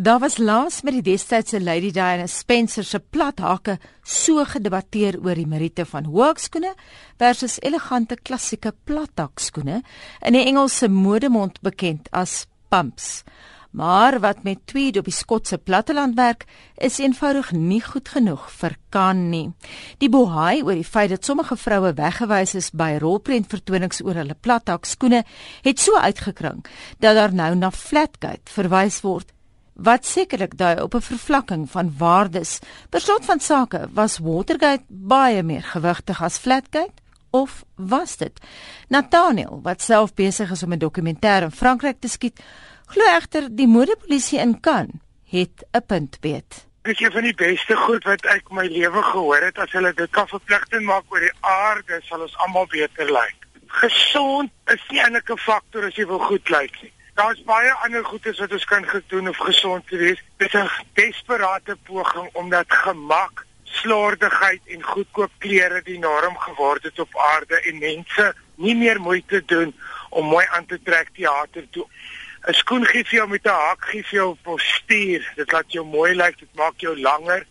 Daar was laas met die destydse Lady Diana Spencer se plathake so gedebatteer oor die meriete van hoekskoene versus elegante klassieke plathakskoene in die Engelse modemond bekend as pumps. Maar wat met tweed op die Skotse platteland werk, is eenvoudig nie goed genoeg vir kan nie. Die bohaai oor die feit dat sommige vroue weggewys is by rolprentvertonings oor hulle plathakskoene, het so uitgekring dat daar nou na flatgate verwys word wat sekerlik dui op 'n vervlakking van waardes. Per slot van sake was Watergate baie meer gewigtig as Flatgate of was dit? Nathaniel, wat self besig is om 'n dokumentêr in Frankryk te skiet, glo egter die modepolisie in Cannes het 'n punt beet. Dit is een van die beste goed wat ek my lewe gehoor het as hulle dit kan verpligting maak oor die aarde sal ons almal beter lyk. Gesond is nie 'n faktor as jy wil goed lyk nie. Daar's baie ander goedes wat ons kan gedoen of gesond te wees. Dit is 'n desperate poging omdat gemak, slordigheid en goedkoop klere die norm geword het op aarde en mense nie meer moeite doen om mooi aan te trek teater toe. 'n Skoen gee vir jou met 'n hak gee vir jou postuur. Dit laat jou mooi lyk, dit maak jou langer.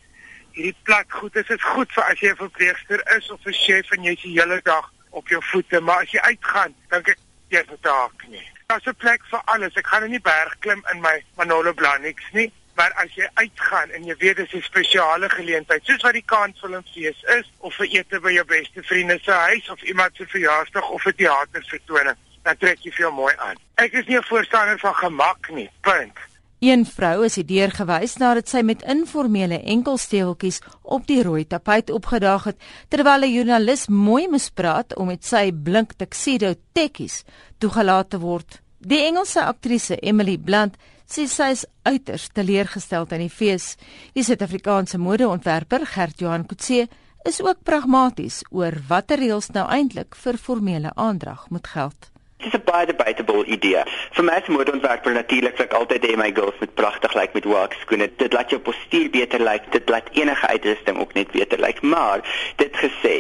Hierdie plat goed is dit goed vir as jy 'n verpleegster is of 'n chef en jy's die hele dag op jou voete, maar as jy uitgaan, dan kyk jy vir 'n hak nie. Daar's 'n plek vir alles. Ek gaan in die berg klim in my Manolo Blahniks nie, maar as jy uitgaan en jy weet dis 'n spesiale geleentheid, soos wat die Kansfilmfees is of vir ete by jou beste vriende se huis of iemand se verjaarsdag of 'n teatervertoning, dan trek jy veel mooi aan. Ek is nie 'n voorstander van gemak nie. Punt. Een vrou is hierdeur gewys nadat sy met informele enkelsteeltjies op die rooi tapuit opgedaag het terwyl 'n joernalis mooi mispraat om met sy blink tuxedo tekkies toegelaat te word. Die Engelse aktrise Emily Blunt sê sy is uiters teleurgestel aan die fees. Die Suid-Afrikaanse modeontwerper Gert Johan Kutse is ook pragmaties oor watter reëls nou eintlik vir formele aandrag moet geld. Dit is 'n baie debatable idee. Vir my as modeontwerper natuurlik ek altyd hê my girls moet pragtig lyk met wax skoene. Dit laat jou postuur beter lyk, dit laat enige uitrusting ook net beter lyk. Maar dit gesê,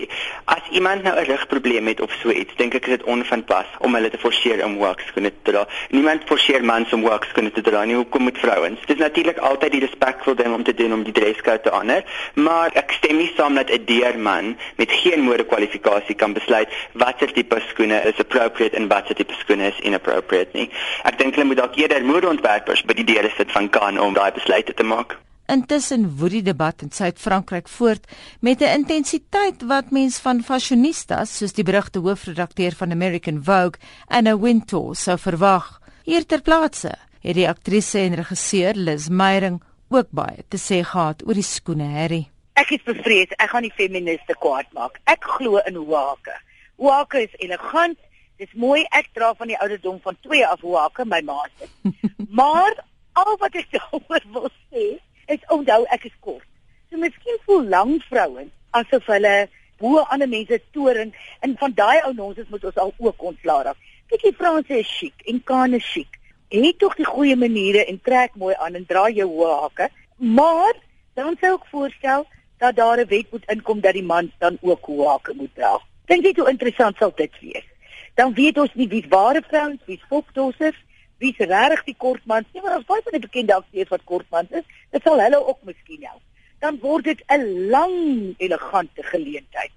as iemand nou 'n rugprobleem het of so iets, dink ek is dit onvanpas om hulle te forceer om wax skoene te dra. Niemand forceer mans om wax skoene te dra nie. Hoekom moet vrouens? Dit is natuurlik altyd die respekvol ding om te doen om die dresscode te honor, maar ek stem nie saam dat 'n deurman met geen modekwalifikasie kan besluit watter tipe skoene is appropriate en wat watse tipe skoene is inappropriate nie. Ek dink hulle moet dalk eerder modeontwerpers by die deure sit van kan om daai besluite te maak. Intussen woed die debat in Suid-Frankryk voort met 'n intensiteit wat mens van fashionistas soos die berugte hoofredakteur van American Vogue, Anna Wintour, sou verwag. Hier ter plaatse het die aktrise en regisseur Liz Meyering ook baie te sê gehad oor die skoene Harry. Ek is bevrees ek gaan die feministe kwaad maak. Ek glo in hoake. Hoake is elegant, Dis mooi ek dra van die ouderdom van 2 af hoe hakke my ma se. maar al wat ek daaroor wil sê is onthou ek is kort. So miskien voel lang vrouens asof hulle bo ander mense toren en van daai ou nonsens moet ons al ook ontslaa raak. Kyk die Franse is chic en Kane is chic. Het tog die goeie maniere en trek mooi aan en dra jou hoë hakke, maar dan sou ek voorstel dat daar 'n wet moet inkom dat die man dan ook hoë hakke moet dra. Dink jy hoe interessant sal dit wees? Dan weet ons nie wie's ware vrouens, wie's fokdossers, wie's regtig die kortmans nie, maar as baie van die bekende akteurs wat kortmans is, dit sal hulle ook miskien help. Dan word dit 'n lang elegante geleentheid